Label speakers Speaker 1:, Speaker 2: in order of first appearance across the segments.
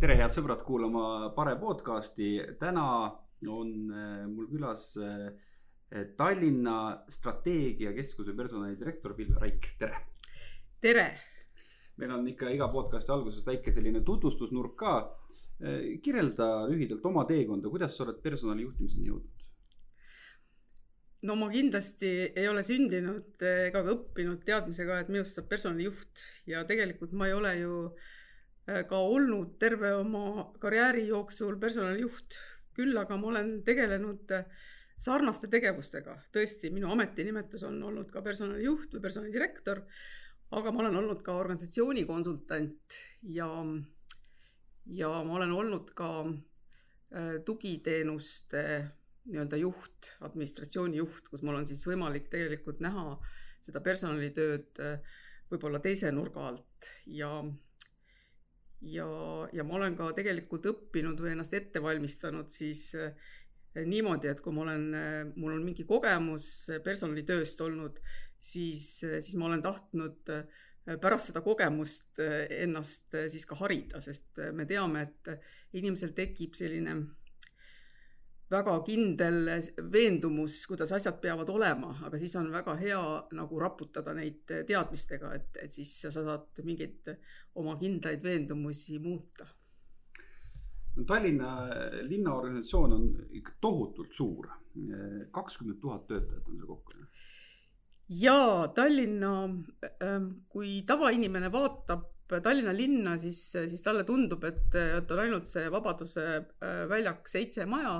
Speaker 1: tere, head sõbrad, kuulama Pare podcasti. täna on äh, mul külas äh, Tallinna strateegiakeskuse personalidirektor Pilve Raik, tere.
Speaker 2: tere.
Speaker 1: meil on ikka iga podcast'i alguses väike selline tutvustusnurk ka. Äh, kirjelda lühidalt oma teekonda, kuidas sa oled personalijuhtimiseni jõudnud?
Speaker 2: no ma kindlasti ei ole sündinud ega ka õppinud teadmisega, et minust saab personalijuht ja tegelikult ma ei ole ju äh, ka olnud terve oma karjääri jooksul personalijuht, küll aga ma olen tegelenud äh, sarnaste tegevustega, tõesti, minu ametinimetus on olnud ka personalijuht või personalidirektor, aga ma olen olnud ka organisatsiooni konsultant ja, ja ma olen olnud ka äh, tugiteenuste nii-öelda juht, administratsiooni juht, kus mul on siis võimalik tegelikult näha seda personalitööd äh, võib-olla teise nurga alt. Ja ja, ja ma olen ka tegelikult õppinud või ennast ette valmistanud siis äh, niimoodi, et kui ma olen, äh, mul on mingi kogemus personalitööst olnud, siis, siis ma olen tahtnud pärast seda kogemust ennast siis ka harida, sest me teame, et inimesel tekib selline väga kindel veendumus, kuidas asjad peavad olema, aga siis on väga hea nagu raputada neid teadmistega, et, et siis sa saad mingeid oma kindlaid veendumusi muuta.
Speaker 1: Tallinna linnaorganisatsioon on ikka tohutult suur, kakskümmend tuhat töötajat on see kokku.
Speaker 2: ja Tallinna, ähm, kui tavainimene vaatab Tallinna linna, siis, siis talle tundub, et, et on ainult see Vabaduse äh, väljak seitse maja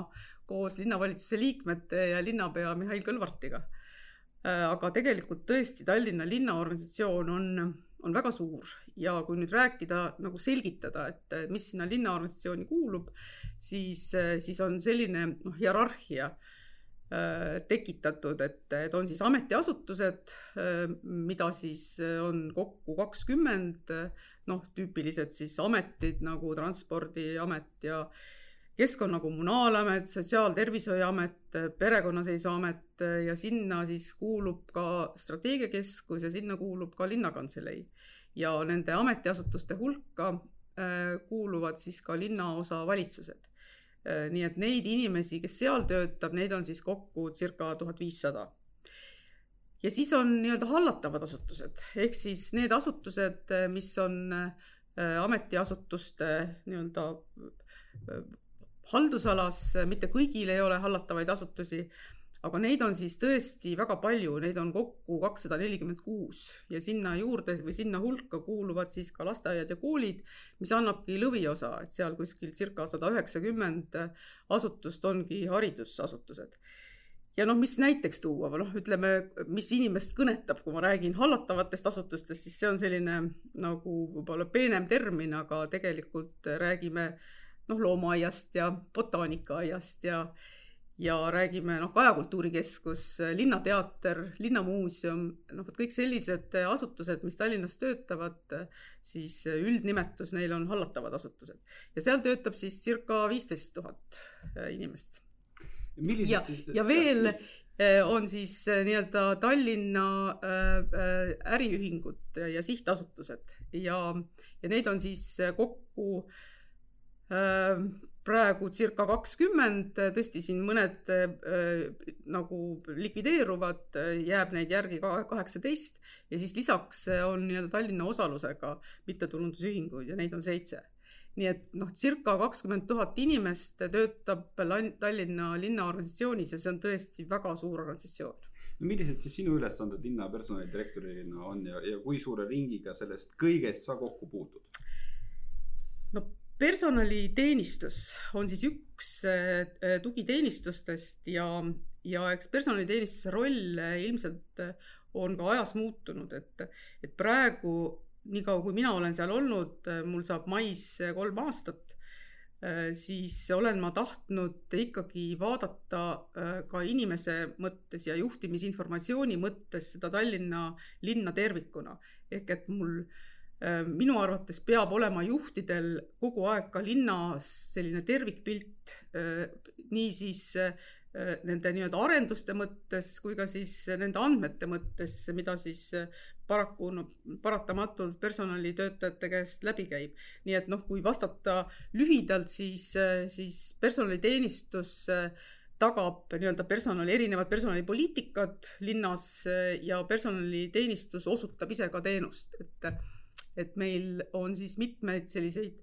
Speaker 2: koos linnavalitsuse liikmete ja linnapea Mihhail Kõlvartiga. Äh, aga tegelikult tõesti Tallinna linnaorganisatsioon on, on väga suur ja kui nüüd rääkida nagu selgitada, et mis sinna linnaorganisatsiooni kuulub, siis, siis on selline noh, hierarhia äh, tekitatud, et, et on siis ametiasutused, äh, mida siis on kokku kakskümmend, noh, tüüpilised siis ametid nagu Transpordiamet ja keskkonna kommunaalamet, Sotsiaaltervishoiuamet, Perekonnaseisuamet ja sinna siis kuulub ka strateegiakeskus ja sinna kuulub ka linnakantselei. ja nende ametiasutuste hulka äh, kuuluvad siis ka linnaosa valitsused. Äh, nii et neid inimesi, kes seal töötab, neid on siis kokku circa tuhat viissada ja siis on nii-öelda hallatavad asutused ehk siis need asutused, mis on ametiasutuste nii-öelda haldusalas, mitte kõigil ei ole hallatavaid asutusi, aga neid on siis tõesti väga palju, neid on kokku kakssada nelikümmend kuus ja sinna juurde või sinna hulka kuuluvad siis ka lasteaiad ja koolid, mis annabki lõviosa, et seal kuskil circa sada üheksakümmend asutust ongi haridusasutused. Ja noh, mis näiteks tuua või noh, ütleme, mis inimest kõnetab, kui ma räägin hallatavatest asutustest, siis see on selline nagu võib-olla peenem termin, aga tegelikult räägime äh, noh, loomaaiast ja botaanikaaiast ja, ja räägime noh, Kaja Kultuurikeskus, Linnateater, Linnamuuseum, noh, vot kõik sellised asutused, mis Tallinnas töötavad, siis üldnimetus neil on hallatavad asutused ja seal töötab siis circa viisteist tuhat inimest. ja, ja veel eh, on siis eh, nii-öelda Tallinna äh, äriühingud ja sihtasutused ja, ja neid on siis kokku äh, Äh, praegu circa kakskümmend, tõesti siin mõned äh, nagu likvideeruvad, jääb neid järgi kaheksateist ja siis lisaks on nii-öelda Tallinna osalusega mittetulundusühinguid ja neid on seitse. nii et noh, circa kakskümmend tuhat inimest töötab Tallinna linnaorganisatsioonis ja see on tõesti väga suur organisatsioon
Speaker 1: no millised siis sinu ülesanded linna personalidirektorina on ja, ja kui suure ringiga sellest kõigest sa kokku puutud?
Speaker 2: no personaliteenistus on siis üks äh, tugiteenistustest ja, ja eks personaliteenistuse roll äh, ilmselt äh, on ka ajas muutunud, et, et praegu niikaua, kui mina olen seal olnud, mul saab mais kolm aastat, siis olen ma tahtnud ikkagi vaadata ka inimese mõttes ja juhtimisinformatsiooni mõttes seda Tallinna linna tervikuna. ehk et mul äh, minu arvates peab olema juhtidel kogu aeg ka linnas selline tervikpilt, äh, niisiis äh, nende nii-öelda arenduste mõttes kui ka siis nende andmete mõttes, mida siis paraku no paratamatult personalitöötajate käest läbi käib. nii et noh, kui vastata lühidalt, siis, siis personaliteenistus tagab nii-öelda personali, erinevad personalipoliitikad linnas ja personaliteenistus osutab ise ka teenust, et, et meil on siis mitmeid selliseid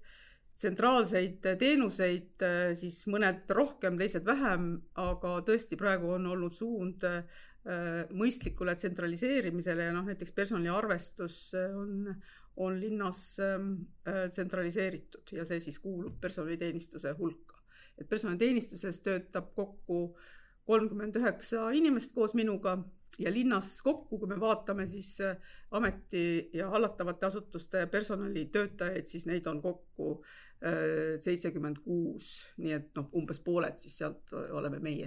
Speaker 2: tsentraalseid teenuseid, siis mõned rohkem, teised vähem, aga tõesti praegu on olnud suund äh, mõistlikule tsentraliseerimisele ja noh, näiteks personaliarvestus on, on linnas ähm, äh, tsentraliseeritud ja see siis kuulub personaliteenistuse hulka. et personaliteenistuses töötab kokku kolmkümmend üheksa inimest koos minuga ja linnas kokku, kui me vaatame siis äh, ameti ja hallatavate asutuste personalitöötajaid, siis neid on kokku seitsekümmend kuus, nii et noh, umbes pooled siis sealt oleme meie.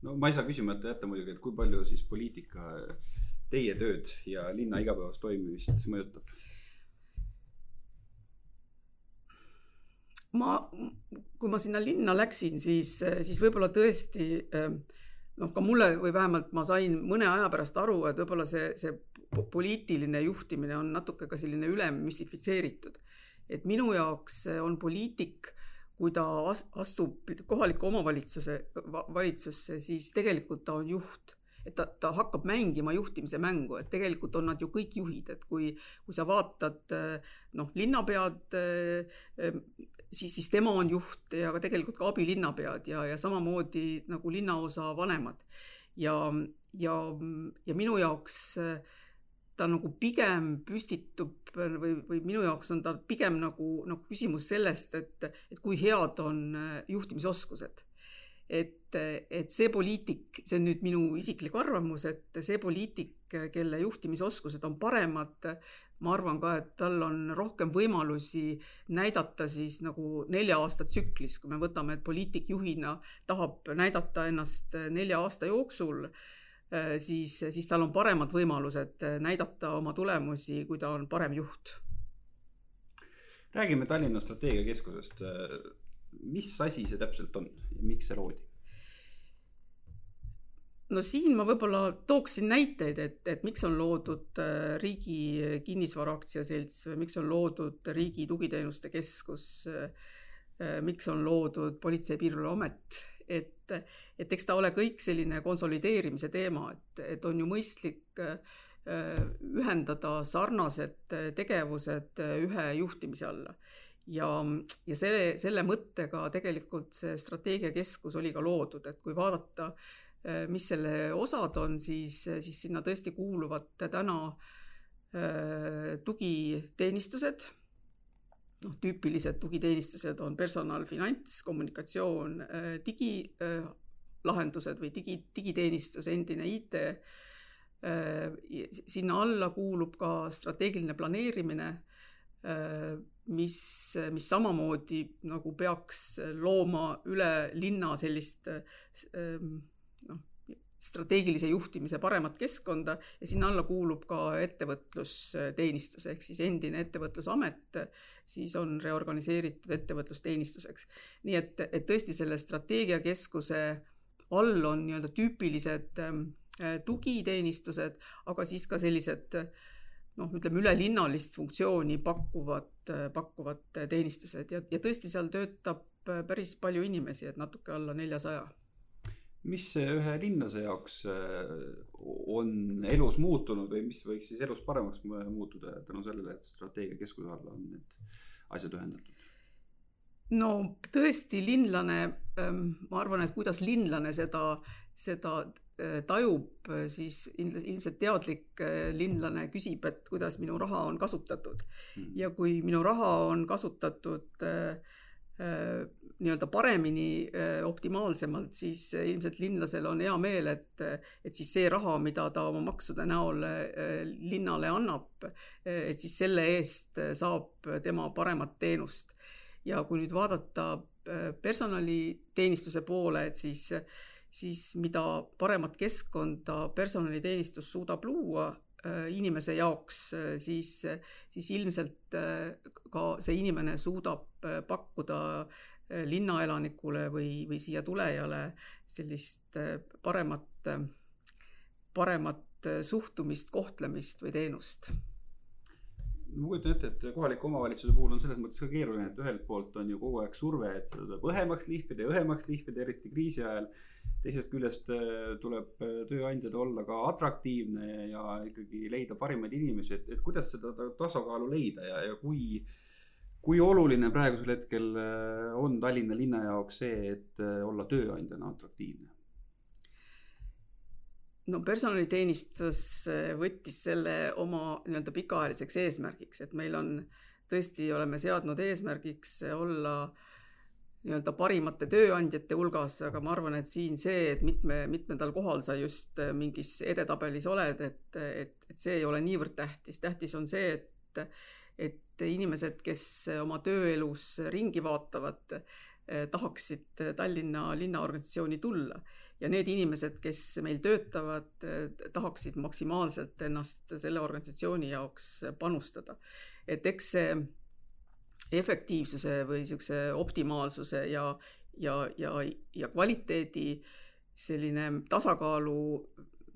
Speaker 1: no ma ei saa küsimata jätta muidugi, et kui palju siis poliitika teie tööd ja linna igapäevast toimimist mõjutab?
Speaker 2: Ma, kui ma sinna linna läksin, siis, siis võib-olla tõesti noh, ka mulle või vähemalt ma sain mõne aja pärast aru, et võib-olla see, see poliitiline juhtimine on natuke ka selline üle müstifitseeritud et minu jaoks on poliitik, kui ta astub kohaliku omavalitsuse, valitsusse, siis tegelikult ta on juht. Et ta, ta hakkab mängima juhtimise mängu, et tegelikult on nad ju kõik juhid, et kui, kui sa vaatad noh, linnapead, siis, siis tema on juht ja ka tegelikult ka abilinnapead ja, ja samamoodi nagu linnaosa vanemad. ja, ja, ja minu jaoks ta nagu pigem püstitub või, või minu jaoks on ta pigem nagu, nagu küsimus sellest, et, et kui head on äh, juhtimisoskused. Et, et see poliitik, see on nüüd minu isiklik arvamus, et see poliitik, kelle juhtimisoskused on paremad, ma arvan ka, et tal on rohkem võimalusi näidata siis nagu nelja aasta tsüklis, kui me võtame, et poliitik juhina tahab näidata ennast nelja aasta jooksul siis, siis tal on paremad võimalused näidata oma tulemusi, kui ta on parem juht.
Speaker 1: räägime Tallinna Strateegiakeskusest. Äh, mis asi see täpselt on ja miks see loodi?
Speaker 2: no siin ma võib-olla tooksin näiteid, et, et miks on loodud Riigi Kinnisvara Aktsiaselts või miks on loodud Riigi Tugiteenuste Keskus, miks on loodud Politsei- ja Piirivalveamet et, et eks ta ole kõik selline konsolideerimise teema, et, et on ju mõistlik äh, ühendada sarnased tegevused ühe juhtimise alla. Ja, ja selle, selle mõttega tegelikult see strateegiakeskus oli ka loodud, et kui vaadata, äh, mis selle osad on, siis, siis sinna tõesti kuuluvad täna äh, tugiteenistused noh, tüüpilised tugiteenistused on personal, finants, kommunikatsioon, äh, digilahendused või digi, digiteenistus, endine IT. Sinna alla kuulub ka strateegiline planeerimine, mis, mis samamoodi nagu peaks looma üle linna sellist noh, strateegilise juhtimise paremat keskkonda ja sinna alla kuulub ka ettevõtlusteenistus ehk siis endine Ettevõtlusamet, siis on reorganiseeritud ettevõtlusteenistuseks. nii et, et tõesti selle strateegiakeskuse all on nii-öelda tüüpilised ähm, tugiteenistused, aga siis ka sellised noh, ütleme ülelinnalist funktsiooni pakkuvad, pakkuvad teenistused ja, ja tõesti seal töötab päris palju inimesi, et natuke alla neljasaja
Speaker 1: mis ühe linlase jaoks äh, on elus muutunud või mis võiks siis elus paremaks muutuda tänu sellele, et strateegiakeskuse alla on need asjad ühendatud?
Speaker 2: no tõesti, linlane, ähm, ma arvan, et kuidas linlane seda, seda tajub, siis ilmselt teadlik äh, linlane küsib, et kuidas minu raha on kasutatud mm. ja kui minu raha on kasutatud äh, nii-öelda paremini, optimaalsemalt, siis ilmselt linlasel on hea meel, et, et siis see raha, mida ta oma maksude näol linnale annab, et siis selle eest saab tema paremat teenust. ja kui nüüd vaadata personaliteenistuse poole, et siis, siis mida paremat keskkonda personaliteenistus suudab luua, inimese jaoks, siis, siis ilmselt ka see inimene suudab pakkuda Äh, linnaelanikule või, või siia tulejale sellist äh, paremat, paremat suhtumist, kohtlemist või teenust
Speaker 1: ma kujutan ette, et kohaliku omavalitsuse puhul on selles mõttes ka keeruline, et ühelt poolt on ju kogu aeg surve, et seda tuleb õhemaks lihvida ja õhemaks lihvida, eriti kriisi ajal. teisest küljest äh, tuleb äh, tööandjal olla ka atraktiivne ja ikkagi leida parimaid inimesi, et, et kuidas seda tasakaalu leida ja, ja kui. kui oluline praegusel hetkel äh, on Tallinna linna jaoks see, et olla tööandjana atraktiivne?
Speaker 2: No personaliteenistus eh, võttis selle oma nii-öelda pikaajaliseks eesmärgiks, et meil on tõesti, oleme seadnud eesmärgiks olla nii-öelda parimate tööandjate hulgas, aga ma arvan, et siin see, et mitme, mitmendal kohal sa just eh, mingis edetabelis oled, et, et, et see ei ole niivõrd tähtis, tähtis on see, et, et inimesed, kes oma tööelus ringi vaatavad, eh, tahaksid Tallinna linnaorganisatsiooni tulla ja need inimesed, kes meil töötavad, tahaksid maksimaalselt ennast selle organisatsiooni jaoks panustada. et eks see efektiivsuse või niisuguse optimaalsuse ja, ja, ja, ja kvaliteedi selline tasakaalu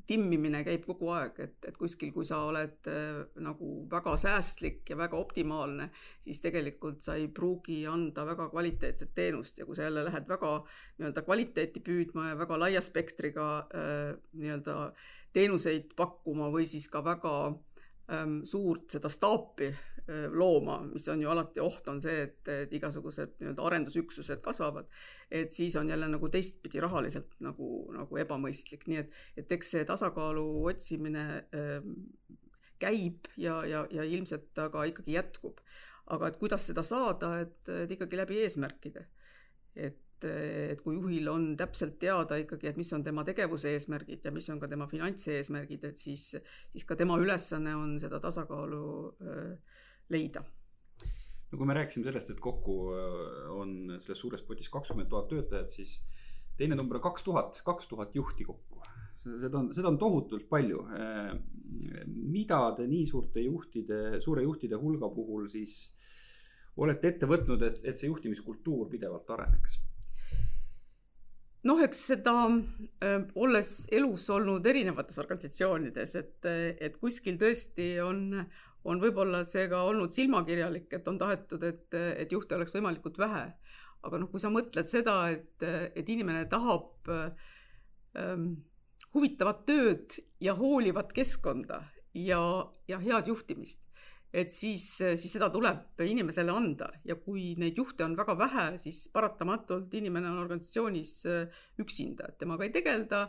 Speaker 2: timmimine käib kogu aeg, et, et kuskil, kui sa oled äh, nagu väga säästlik ja väga optimaalne, siis tegelikult sa ei pruugi anda väga kvaliteetset teenust ja kui sa jälle lähed väga nii-öelda kvaliteeti püüdma ja väga laia spektriga äh, nii-öelda teenuseid pakkuma või siis ka väga ähm, suurt seda staapi looma, mis on ju alati oht, on see, et, et igasugused nii-öelda arendusüksused kasvavad. et siis on jälle nagu teistpidi rahaliselt nagu, nagu ebamõistlik, nii et, et eks see tasakaalu otsimine äh, käib ja, ja, ja ilmselt ta ka ikkagi jätkub. aga et kuidas seda saada, et, et ikkagi läbi eesmärkide. et et kui juhil on täpselt teada ikkagi, et mis on tema tegevuse eesmärgid ja mis on ka tema finantseesmärgid, et siis, siis ka tema ülesanne on seda tasakaalu äh, leida
Speaker 1: no kui me rääkisime sellest, et kokku äh, on selles suures potis kakskümmend tuhat töötajat, siis teine number on kaks tuhat, kaks tuhat juhti kokku. seda on, seda on tohutult palju. Äh, mida te nii suurte juhtide, suure juhtide hulga puhul siis olete ette võtnud, et, et see juhtimiskultuur pidevalt areneks?
Speaker 2: noh, eks seda äh,, olles elus olnud erinevates organisatsioonides, et, et kuskil tõesti on, on võib-olla see ka olnud silmakirjalik, et on tahetud, et, et juhte oleks võimalikult vähe. aga noh, kui sa mõtled seda, et, et inimene tahab ähm, huvitavat tööd ja hoolivat keskkonda ja, ja head juhtimist, et siis, siis seda tuleb inimesele anda ja kui neid juhte on väga vähe, siis paratamatult inimene on organisatsioonis äh, üksinda, et temaga ei tegelda,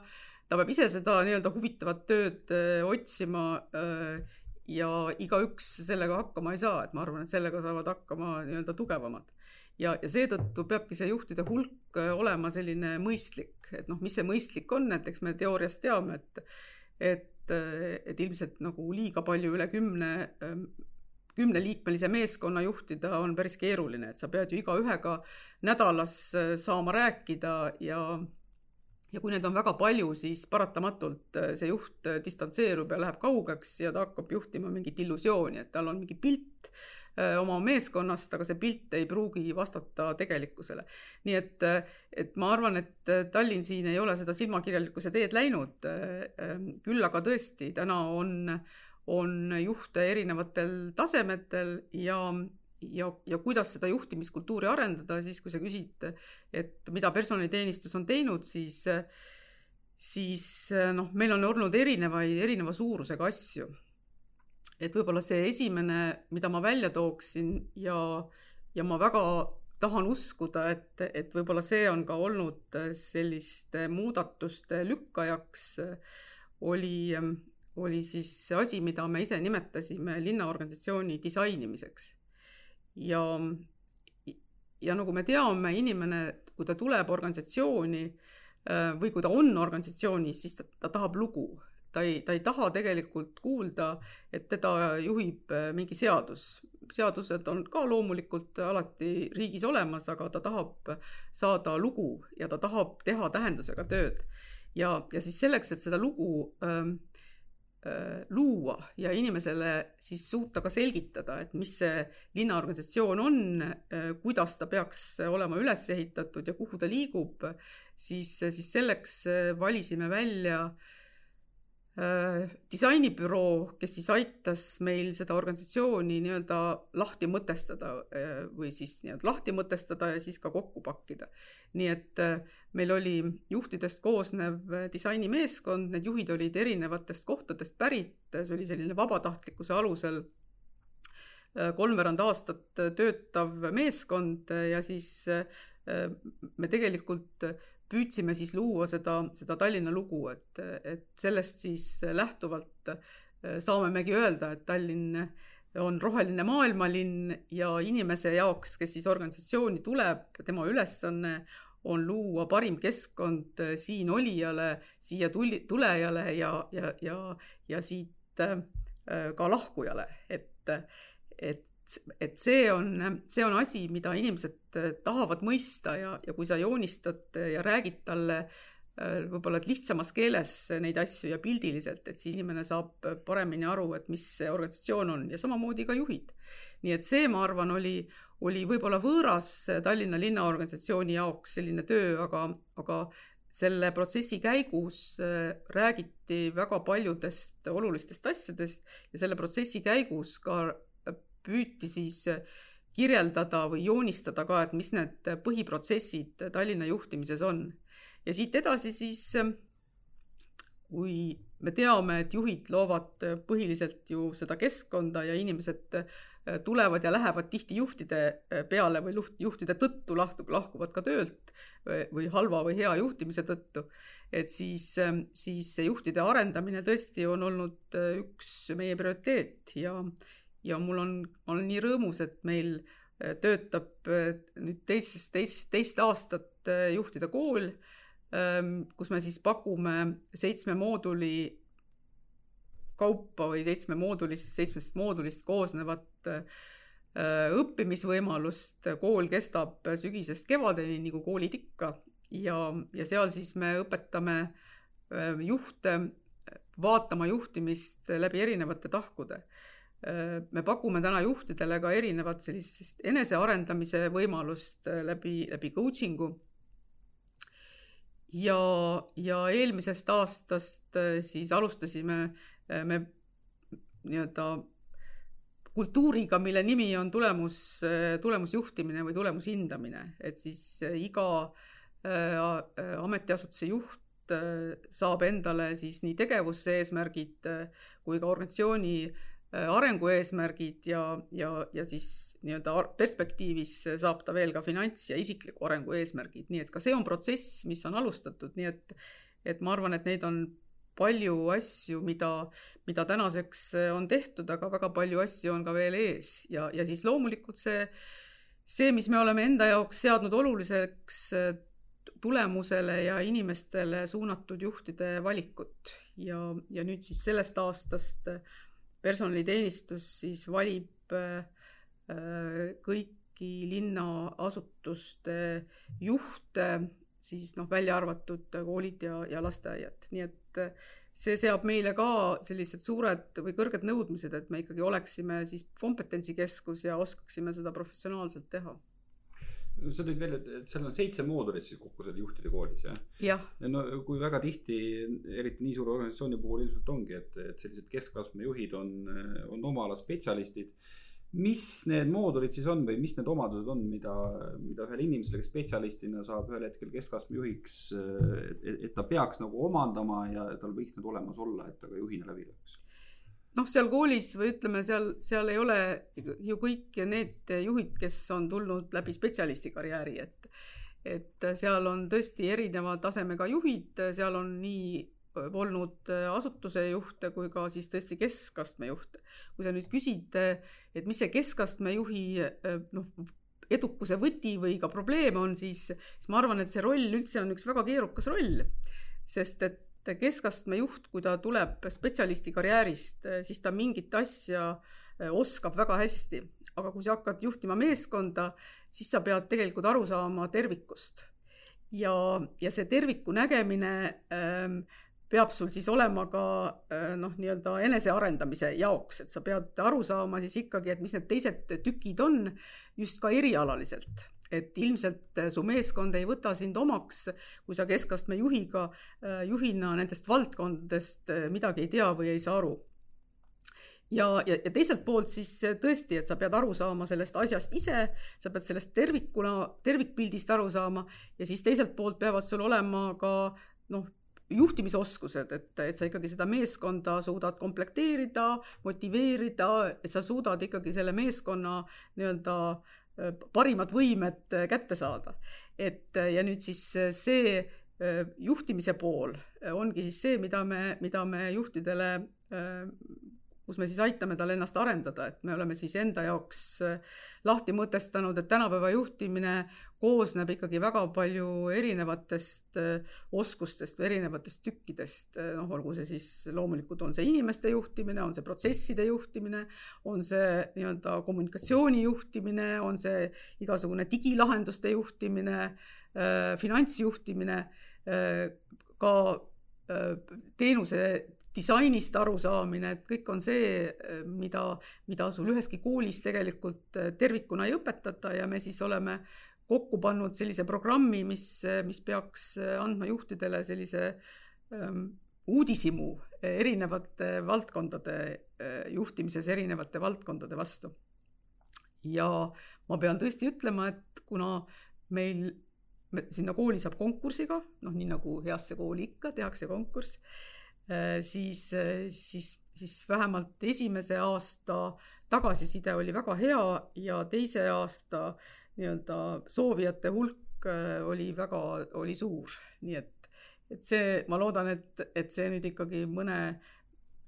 Speaker 2: ta peab ise seda nii-öelda huvitavat tööd öö, äh, otsima äh, ja igaüks sellega hakkama ei saa, et ma arvan, et sellega saavad hakkama nii-öelda tugevamad. ja, ja seetõttu peabki see juhtide hulk äh, olema selline mõistlik, et noh, mis see mõistlik on, et eks me teoorias teame, et et, äh, et ilmselt nagu liiga palju üle kümne ähm, kümneliikmelise meeskonna juhtida on päris keeruline, et sa pead ju igaühega nädalas äh, saama rääkida ja ja kui neid on väga palju, siis paratamatult äh, see juht äh, distantseerub ja läheb kaugeks ja ta hakkab juhtima mingit illusiooni, et tal on mingi pilt äh, oma meeskonnast, aga see pilt ei pruugi vastata tegelikkusele. nii et, et ma arvan, et Tallinn siin ei ole seda silmakirjalikkuse teed läinud. küll aga tõesti, täna on, on juhte erinevatel tasemetel ja ja, ja kuidas seda juhtimiskultuuri arendada, siis kui sa küsid, et mida personaliteenistus on teinud, siis, siis noh, meil on olnud erinevaid, erineva suurusega asju. et võib-olla see esimene, mida ma välja tooksin ja, ja ma väga tahan uskuda, et, et võib-olla see on ka olnud selliste muudatuste lükkajaks, oli, oli siis see asi, mida me ise nimetasime linnaorganisatsiooni disainimiseks ja, ja nagu me teame, inimene, kui ta tuleb organisatsiooni äh, või kui ta on organisatsioonis, siis ta, ta tahab lugu. ta ei, ta ei taha tegelikult kuulda, et teda juhib äh, mingi seadus. seadused on ka loomulikult alati riigis olemas, aga ta tahab saada lugu ja ta tahab teha tähendusega tööd. ja, ja siis selleks, et seda lugu äh, Äh, luua ja inimesele siis suuta ka selgitada, et mis see linnaorganisatsioon on, äh, kuidas ta peaks olema üles ehitatud ja kuhu ta liigub, siis, siis selleks äh, valisime välja disainibüroo, kes siis aitas meil seda organisatsiooni nii-öelda lahti mõtestada või siis nii-öelda lahti mõtestada ja siis ka kokku pakkida. nii et meil oli juhtidest koosnev disainimeeskond, need juhid olid erinevatest kohtadest pärit, see oli selline vabatahtlikkuse alusel kolmveerand aastat töötav meeskond ja siis me tegelikult püüdsime siis luua seda, seda Tallinna lugu, et, et sellest siis lähtuvalt äh, saamegi öelda, et Tallinn on roheline maailmalinn ja inimese jaoks, kes siis organisatsiooni tuleb, tema ülesanne on luua parim keskkond äh, siin olijale, siia tuli, tulejale ja, ja, ja, ja siit äh, ka lahkujale, et, et et see on, see on asi, mida inimesed äh, tahavad mõista ja, ja kui sa joonistad ja räägid talle äh, võib-olla lihtsamas keeles neid asju ja pildiliselt, et siis inimene saab paremini aru, et mis see organisatsioon on ja samamoodi ka juhid. nii et see, ma arvan, oli, oli võib-olla võõras Tallinna linnaorganisatsiooni jaoks selline töö, aga, aga selle protsessi käigus äh, räägiti väga paljudest olulistest asjadest ja selle protsessi käigus ka püüti siis äh, kirjeldada või joonistada ka, et mis need põhiprotsessid Tallinna juhtimises on. ja siit edasi siis, äh, kui me teame, et juhid loovad põhiliselt ju seda keskkonda ja inimesed äh, tulevad ja lähevad tihti juhtide peale või juhtide tõttu lahtu, lahkuvad ka töölt või halva või hea juhtimise tõttu. et siis, siis juhtide arendamine tõesti on olnud üks meie prioriteet ja, ja mul on, ma olen nii rõõmus, et meil äh, töötab äh, nüüd teisest, teist, teist aastat äh, juhtide kool, ähm, kus me siis pakume seitsme mooduli kaupa või seitsme moodulist, seitsmest moodulist koosnevat õppimisvõimalust. kool kestab sügisest kevadeni nagu koolid ikka ja, ja seal siis me õpetame juhte vaatama juhtimist läbi erinevate tahkude me pakume täna juhtidele ka erinevat sellist enesearendamise võimalust äh, läbi, läbi coaching'u. ja, ja eelmisest aastast äh, siis alustasime me nii-öelda kultuuriga, mille nimi on tulemus, tulemusjuhtimine või tulemushindamine, et siis iga ametiasutuse juht saab endale siis nii tegevuse eesmärgid kui ka organisatsiooni Äh, arengueesmärgid ja, ja, ja siis nii-öelda perspektiivis saab ta veel ka finants ja isikliku arengu eesmärgid, nii et ka see on protsess, mis on alustatud, nii et, et ma arvan, et neid on palju asju, mida, mida tänaseks on tehtud, aga väga palju asju on ka veel ees. Ja, ja siis loomulikult see, see, mis me oleme enda jaoks seadnud oluliseks tulemusele ja inimestele suunatud juhtide valikut. Ja, ja nüüd siis sellest aastast personaliteenistus siis valib äh, kõiki linnaasutuste juhte, siis noh, välja arvatud koolid ja, ja lasteaiad, nii et äh, see seab meile ka sellised suured või kõrged nõudmised, et me ikkagi oleksime siis kompetentsikeskus ja oskaksime seda professionaalselt teha
Speaker 1: sa tõid välja, et seal on seitse moodulit siis kokku seal juhtide koolis jah?
Speaker 2: jah.
Speaker 1: ja no kui väga tihti, eriti nii suure organisatsiooni puhul ilmselt ongi, et, et sellised keskastme juhid on, on oma ala spetsialistid. mis need moodulid siis on või mis need omadused on, mida, mida ühel inimesel, kes spetsialistina saab ühel hetkel keskastme juhiks, et, et ta peaks nagu omandama ja tal võiks need olemas olla, et ta ka juhina läbi läheks
Speaker 2: noh, seal koolis või ütleme seal, seal ei ole ju kõik need juhid, kes on tulnud läbi spetsialisti karjääri, et et seal on tõesti erineva tasemega juhid, seal on nii olnud asutuse juhte kui ka siis tõesti keskastme juhte. kui sa nüüd küsid, et mis see keskastme juhi noh, edukuse võti või ka probleem on, siis, siis ma arvan, et see roll üldse on üks väga keerukas roll. sest et keskastme juht, kui ta tuleb spetsialisti karjäärist, siis ta mingit asja eh, oskab väga hästi, aga kui sa hakkad juhtima meeskonda, siis sa pead tegelikult aru saama tervikust. ja, ja see terviku nägemine ähm, peab sul siis olema ka äh, noh, nii-öelda enesearendamise jaoks, et sa pead aru saama siis ikkagi, et mis need teised tükid on just ka erialaliselt. Et ilmselt su meeskond ei võta sind omaks, kui sa keskastme juhiga, juhina nendest valdkondadest midagi ei tea või ei saa aru. Ja, ja, ja teiselt poolt siis tõesti, et sa pead aru saama sellest asjast ise, sa pead sellest tervikuna, tervikpildist aru saama ja siis teiselt poolt peavad sul olema ka noh, juhtimisoskused, et, et sa ikkagi seda meeskonda suudad komplekteerida, motiveerida, et sa suudad ikkagi selle meeskonna nii-öelda äh, parimad võimed kätte saada. et ja nüüd siis see äh, juhtimise pool ongi siis see, mida me, mida me juhtidele äh, kus me siis aitame tal ennast arendada, et me oleme siis enda jaoks äh, lahti mõtestanud, et tänapäeva juhtimine koosneb ikkagi väga palju erinevatest äh, oskustest või erinevatest tükkidest, äh, noh, olgu see siis loomulikult on see inimeste juhtimine, on see protsesside juhtimine, on see nii-öelda kommunikatsiooni juhtimine, on see igasugune digilahenduste juhtimine, finantsjuhtimine, ka teenuse disainist arusaamine, et kõik on see, mida, mida sul üheski koolis tegelikult tervikuna ei õpetata ja me siis oleme kokku pannud sellise programmi, mis, mis peaks andma juhtidele sellise ähm, uudishimu erinevate valdkondade äh, juhtimises, erinevate valdkondade vastu. ja ma pean tõesti ütlema, et kuna meil me, sinna kooli saab konkursiga, noh, nii nagu heasse kooli ikka tehakse konkurss siis, äh, siis, siis vähemalt esimese aasta tagasiside oli väga hea ja teise aasta nii-öelda soovijate hulk äh, oli väga, oli suur, nii et, et see, ma loodan, et, et see nüüd ikkagi mõne,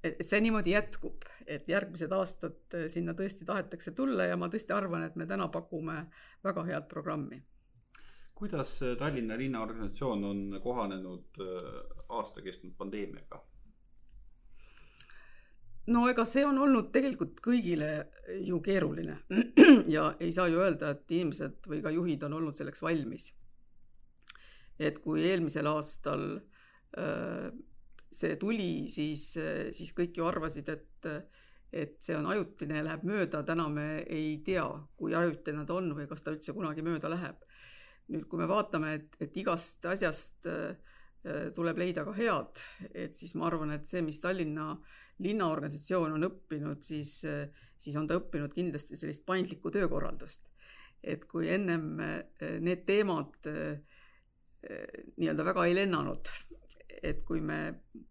Speaker 2: et see niimoodi jätkub, et järgmised aastad sinna tõesti tahetakse tulla ja ma tõesti arvan, et me täna pakume väga head programmi
Speaker 1: kuidas Tallinna linnaorganisatsioon on kohanenud aasta kestnud pandeemiaga?
Speaker 2: No ega see on olnud tegelikult kõigile ju keeruline ja ei saa ju öelda, et inimesed või ka juhid on olnud selleks valmis. et kui eelmisel aastal äh, see tuli, siis, siis kõik ju arvasid, et, et see on ajutine ja läheb mööda, täna me ei tea, kui ajutine ta on või kas ta üldse kunagi mööda läheb. nüüd, kui me vaatame, et, et igast asjast äh, tuleb leida ka head, et siis ma arvan, et see, mis Tallinna linnaorganisatsioon on õppinud, siis, siis on ta õppinud kindlasti sellist paindlikku töökorraldust. et kui ennem eh, need teemad nii-öelda väga ei lennanud, et kui me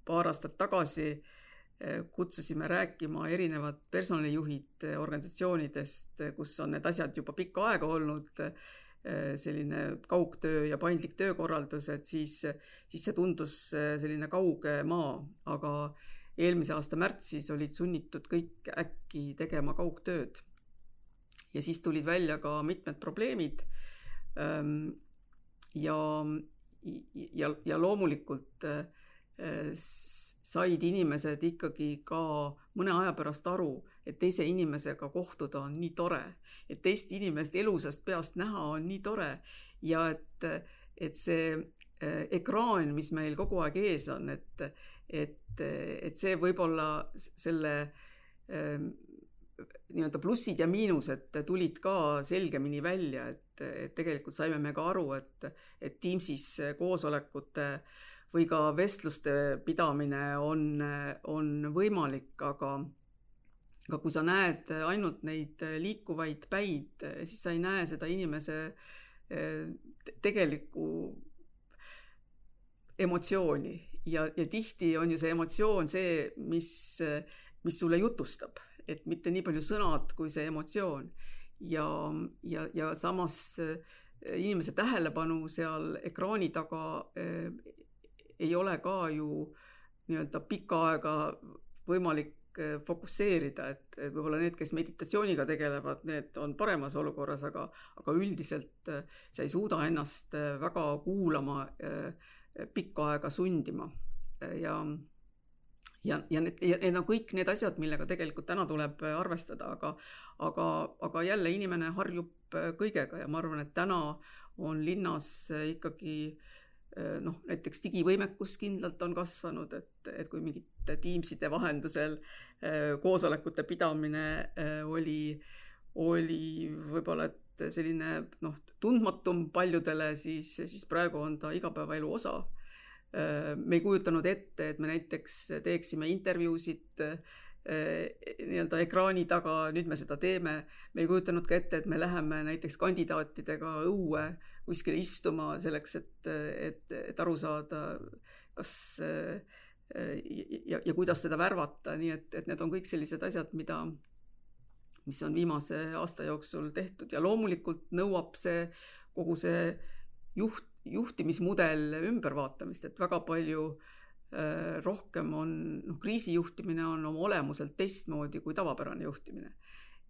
Speaker 2: paar aastat tagasi kutsusime rääkima erinevad personalijuhid organisatsioonidest, kus on need asjad juba pikka aega olnud, selline kaugtöö ja paindlik töökorraldus, et siis, siis see tundus selline kauge maa, aga eelmise aasta märtsis olid sunnitud kõik äkki tegema kaugtööd. ja siis tulid välja ka mitmed probleemid. Ja, ja, ja loomulikult äh, said inimesed ikkagi ka mõne aja pärast aru, et teise inimesega kohtuda on nii tore, et teist inimest elusast peast näha on nii tore. Ja et, et see äh, ekraan, mis meil kogu aeg ees on, et, et, et see võib-olla selle ähm, nii-öelda plussid ja miinused tulid ka selgemini välja, et, et tegelikult saime me ka aru, et, et Teamsis koosolekute või ka vestluste pidamine on, on võimalik, aga aga kui sa näed ainult neid liikuvaid päid, siis sa ei näe seda inimese äh, tegelikku emotsiooni ja, ja tihti on ju see emotsioon see, mis, mis sulle jutustab, et mitte nii palju sõnad kui see emotsioon. ja, ja, ja samas eh, inimese tähelepanu seal ekraani taga äh, ei ole ka ju nii-öelda pikka aega võimalik eh, fokusseerida, et, et võib-olla need, kes meditatsiooniga tegelevad, need on paremas olukorras, aga, aga üldiselt sa ei suuda ennast väga kuulama äh, pikka aega sundima. Ja ja, ja need, ja need on kõik need asjad, millega tegelikult täna tuleb arvestada, aga aga, aga jälle inimene harjub kõigega ja ma arvan, et täna on linnas ikkagi noh, näiteks digivõimekus kindlalt on kasvanud, et, et kui mingite Teamside vahendusel koosolekute pidamine oli, oli võib-olla, et selline noh, tundmatum paljudele, siis, siis praegu on ta igapäevaelu osa. me ei kujutanud ette, et me näiteks teeksime intervjuusid nii-öelda ekraani taga, nüüd me seda teeme. me ei kujutanud ka ette, et me läheme näiteks kandidaatidega õue kuskile istuma selleks, et, et, et aru saada, kas ja, ja kuidas teda värvata, nii et, et need on kõik sellised asjad, mida, mis on viimase aasta jooksul tehtud ja loomulikult nõuab see kogu see juht, juhtimismudel ümbervaatamist, et väga palju äh, rohkem on, noh, kriisijuhtimine on oma olemuselt teistmoodi kui tavapärane juhtimine.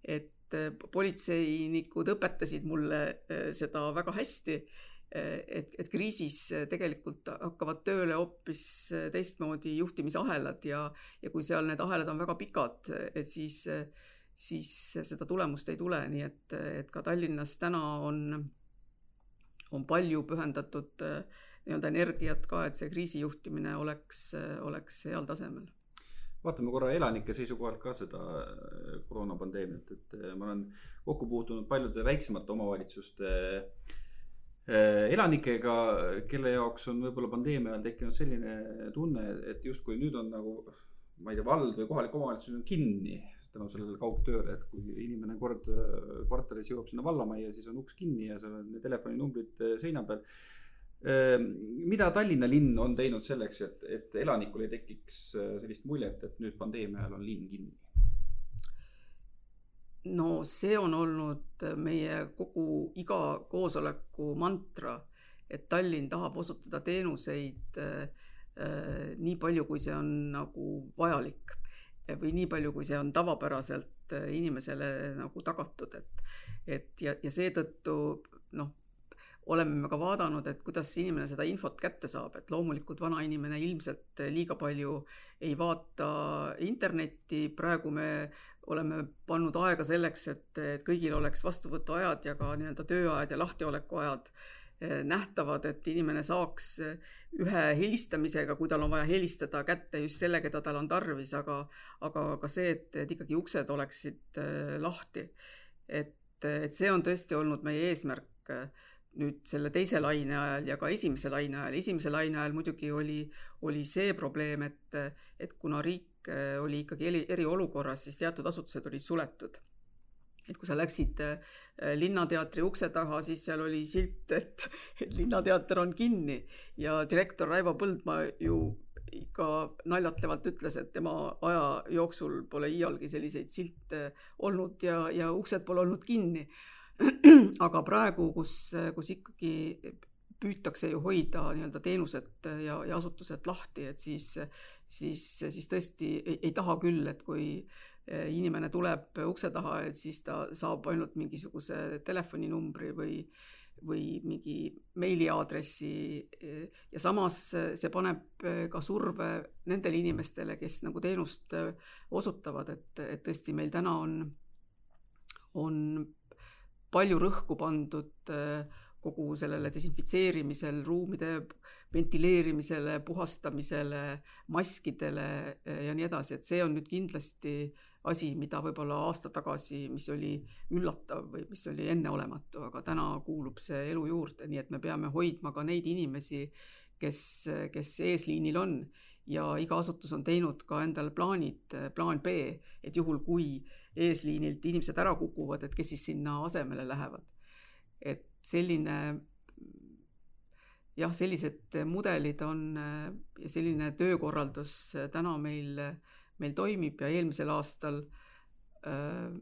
Speaker 2: et äh, politseinikud õpetasid mulle äh, seda väga hästi et, et kriisis tegelikult hakkavad tööle hoopis teistmoodi juhtimisahelad ja, ja kui seal need ahelad on väga pikad, et siis, siis seda tulemust ei tule, nii et, et ka Tallinnas täna on, on palju pühendatud nii-öelda energiat ka, et see kriisijuhtimine oleks, oleks heal tasemel
Speaker 1: vaatame korra elanike seisukohalt ka seda koroonapandeemiat, et ma olen kokku puutunud paljude väiksemate omavalitsuste äh, Äh, elanikega, kelle jaoks on võib-olla pandeemia ajal tekkinud selline tunne, et justkui nüüd on nagu, ma ei tea, vald või kohalik omavalitsus on kinni tänu sellele kaugtööle, et kui inimene kord äh, kvartalis jõuab sinna vallamajja, siis on uks kinni ja seal on telefoninumbrid äh, seina peal. Mida Tallinna linn on teinud selleks, et, et elanikul ei tekiks sellist muljet, et nüüd pandeemia ajal on linn kinni?
Speaker 2: no see on olnud meie kogu iga koosoleku mantra, et Tallinn tahab osutada teenuseid äh, nii palju, kui see on nagu vajalik või nii palju, kui see on tavapäraselt äh, inimesele nagu tagatud, et, et ja, ja seetõttu noh, oleme me ka vaadanud, et kuidas inimene seda infot kätte saab, et loomulikult vana inimene ilmselt liiga palju ei vaata internetti, praegu me oleme pannud aega selleks, et, et kõigil oleks vastuvõtuajad ja ka nii-öelda tööajad ja lahtiolekuajad eh, nähtavad, et inimene saaks ühe helistamisega, kui tal on vaja helistada, kätte just selle, keda tal on tarvis, aga, aga ka see, et, et ikkagi uksed oleksid eh, lahti. et, et see on tõesti olnud meie eesmärk nüüd selle teise laine ajal ja ka esimese laine ajal. esimese laine ajal muidugi oli, oli see probleem, et, et kuna riik Äh, oli ikkagi eri, eriolukorras, siis teatud asutused olid suletud. et kui sa läksid äh, Linnateatri ukse taha, siis seal oli silt, et, et Linnateater on kinni ja direktor Raivo Põldmaa ju ikka naljatlevalt ütles, et tema aja jooksul pole iialgi selliseid silte olnud ja, ja uksed pole olnud kinni. aga praegu, kus, kus ikkagi püütakse ju hoida nii-öelda teenused ja, ja asutused lahti, et siis, siis, siis tõesti ei, ei taha küll, et kui eh, inimene tuleb ukse taha, et siis ta saab ainult mingisuguse telefoninumbri või, või mingi meiliaadressi. ja samas see paneb ka surve nendele inimestele, kes nagu teenust osutavad, et, et tõesti meil täna on, on palju rõhku pandud äh, kogu sellele desinfitseerimisel, ruumide ventileerimisele, puhastamisele, maskidele eh, ja nii edasi, et see on nüüd kindlasti asi, mida võib-olla aasta tagasi, mis oli üllatav või mis oli enneolematu, aga täna kuulub see elu juurde, nii et me peame hoidma ka neid inimesi, kes, kes eesliinil on ja iga asutus on teinud ka endale plaanid, plaan B, et juhul, kui eesliinilt inimesed ära kukuvad, et kes siis sinna asemele lähevad. et selline jah, sellised mudelid on ja selline töökorraldus täna meil, meil toimib ja eelmisel aastal äh,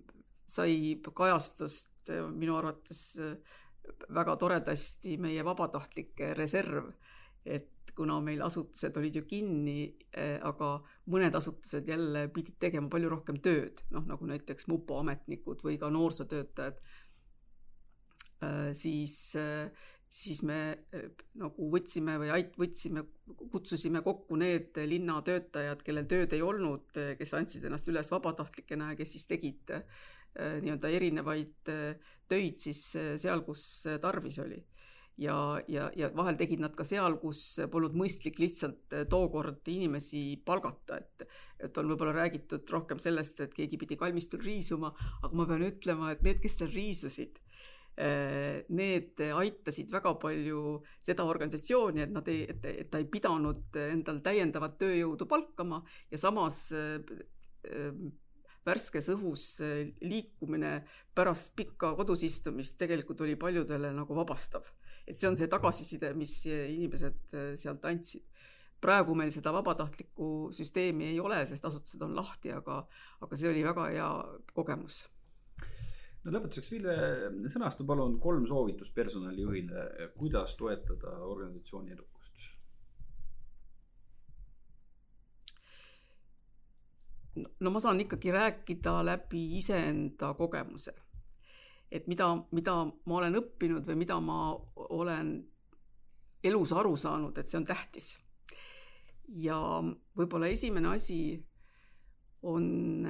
Speaker 2: sai kajastust minu arvates väga toredasti meie vabatahtlike reserv. et kuna meil asutused olid ju kinni, aga mõned asutused jälle pidid tegema palju rohkem tööd, noh nagu näiteks mupo ametnikud või ka noorsootöötajad Äh, siis, äh, siis me nagu võtsime või ait-, võtsime, kutsusime kokku need linnatöötajad, kellel tööd ei olnud, kes andsid ennast üles vabatahtlikena ja kes siis tegid nii-öelda erinevaid töid siis seal, kus tarvis oli. Ja, ja, ja vahel tegid nad ka seal, kus polnud mõistlik lihtsalt tookord inimesi palgata, et et on võib-olla räägitud rohkem sellest, et keegi pidi kalmistul riisuma, aga ma pean ütlema, et need, kes seal riisusid, need aitasid väga palju seda organisatsiooni, et nad ei, et, et ta ei pidanud endal täiendavat tööjõudu palkama ja samas värskes õhus liikumine pärast pikka kodus istumist tegelikult oli paljudele nagu vabastav. Et see on see tagasiside, mis inimesed äh, sealt andsid. praegu meil seda vabatahtlikku süsteemi ei ole, sest asutused on lahti, aga, aga see oli väga hea kogemus
Speaker 1: no lõpetuseks, Ville, sõnasta palun kolm soovitust personalijuhile, kuidas toetada organisatsiooni edu
Speaker 2: no ma saan ikkagi rääkida läbi iseenda kogemuse. Et mida, mida ma olen õppinud või mida ma olen elus aru saanud, et see on tähtis. ja võib-olla esimene asi on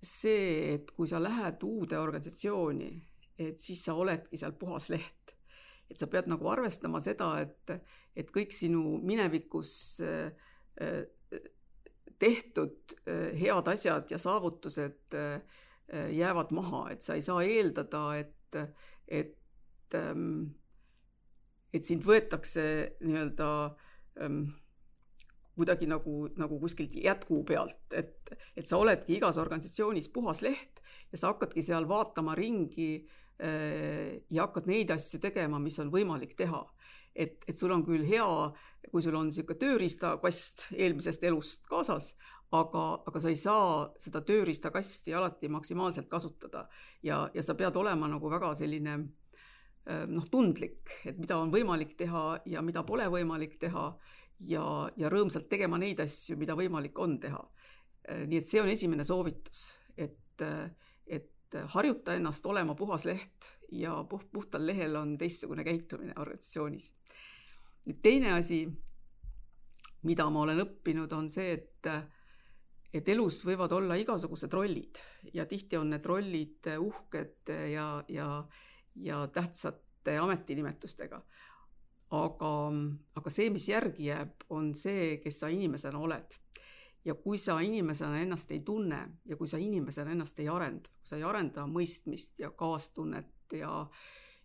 Speaker 2: see, et kui sa lähed uude organisatsiooni, et siis sa oledki seal puhas leht. et sa pead nagu arvestama seda, et, et kõik sinu minevikus äh, tehtud äh, head asjad ja saavutused äh, jäävad maha, et sa ei saa eeldada, et, et, ähm, et sind võetakse nii-öelda ähm, kuidagi nagu, nagu kuskilt jätku pealt, et, et sa oledki igas organisatsioonis puhas leht ja sa hakkadki seal vaatama ringi ja hakkad neid asju tegema, mis on võimalik teha. et, et sul on küll hea kui sul on niisugune tööriistakast eelmisest elust kaasas, aga, aga sa ei saa seda tööriistakasti alati maksimaalselt kasutada ja, ja sa pead olema nagu väga selline noh, tundlik, et mida on võimalik teha ja mida pole võimalik teha ja, ja rõõmsalt tegema neid asju, mida võimalik on teha. Nii et see on esimene soovitus, et, et harjuta ennast olema puhas leht ja puht, puhtal lehel on teistsugune käitumine organisatsioonis nüüd teine asi, mida ma olen õppinud, on see, et et elus võivad olla igasugused rollid ja tihti on need rollid uhked ja, ja, ja tähtsate ametinimetustega. aga, aga see, mis järgi jääb, on see, kes sa inimesena oled. ja kui sa inimesena ennast ei tunne ja kui sa inimesena ennast ei arenda, kui sa ei arenda mõistmist ja kaastunnet ja,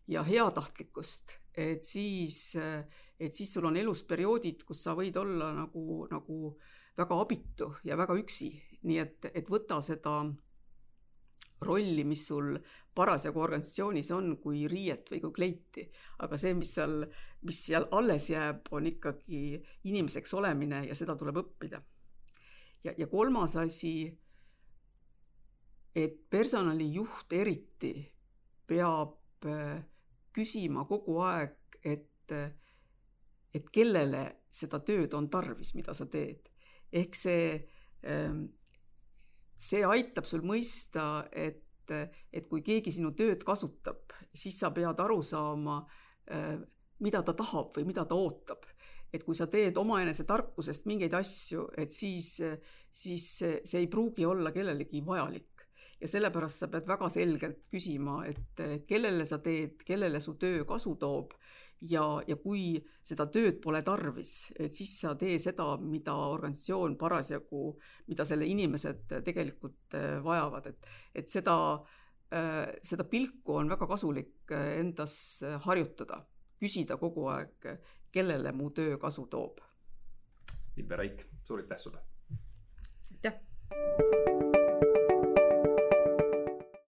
Speaker 2: ja heatahtlikkust, et siis äh, et siis sul on elus perioodid, kus sa võid olla nagu, nagu väga abitu ja väga üksi, nii et, et võta seda rolli, mis sul parasjagu organisatsioonis on, kui riiet või kui kleiti. aga see, mis seal, mis seal alles jääb, on ikkagi inimeseks olemine ja seda tuleb õppida. ja, ja kolmas asi, et personalijuht eriti peab äh, küsima kogu aeg, et et kellele seda tööd on tarvis, mida sa teed. Ehk see, ähm, see aitab sul mõista, et, et kui keegi sinu tööd kasutab, siis sa pead aru saama, äh, mida ta tahab või mida ta ootab. et kui sa teed omaenese tarkusest mingeid asju, et siis, siis see ei pruugi olla kellelegi vajalik ja sellepärast sa pead väga selgelt küsima, et kellele sa teed, kellele su töö kasu toob ja, ja kui seda tööd pole tarvis, et siis sa tee seda, mida organisatsioon parasjagu, mida selle inimesed tegelikult äh, vajavad, et, et seda, äh, seda pilku on väga kasulik äh, endas harjutada, küsida kogu aeg, kellele mu töö kasu toob.
Speaker 1: Ilve Raik, suur aitäh sulle!
Speaker 2: aitäh!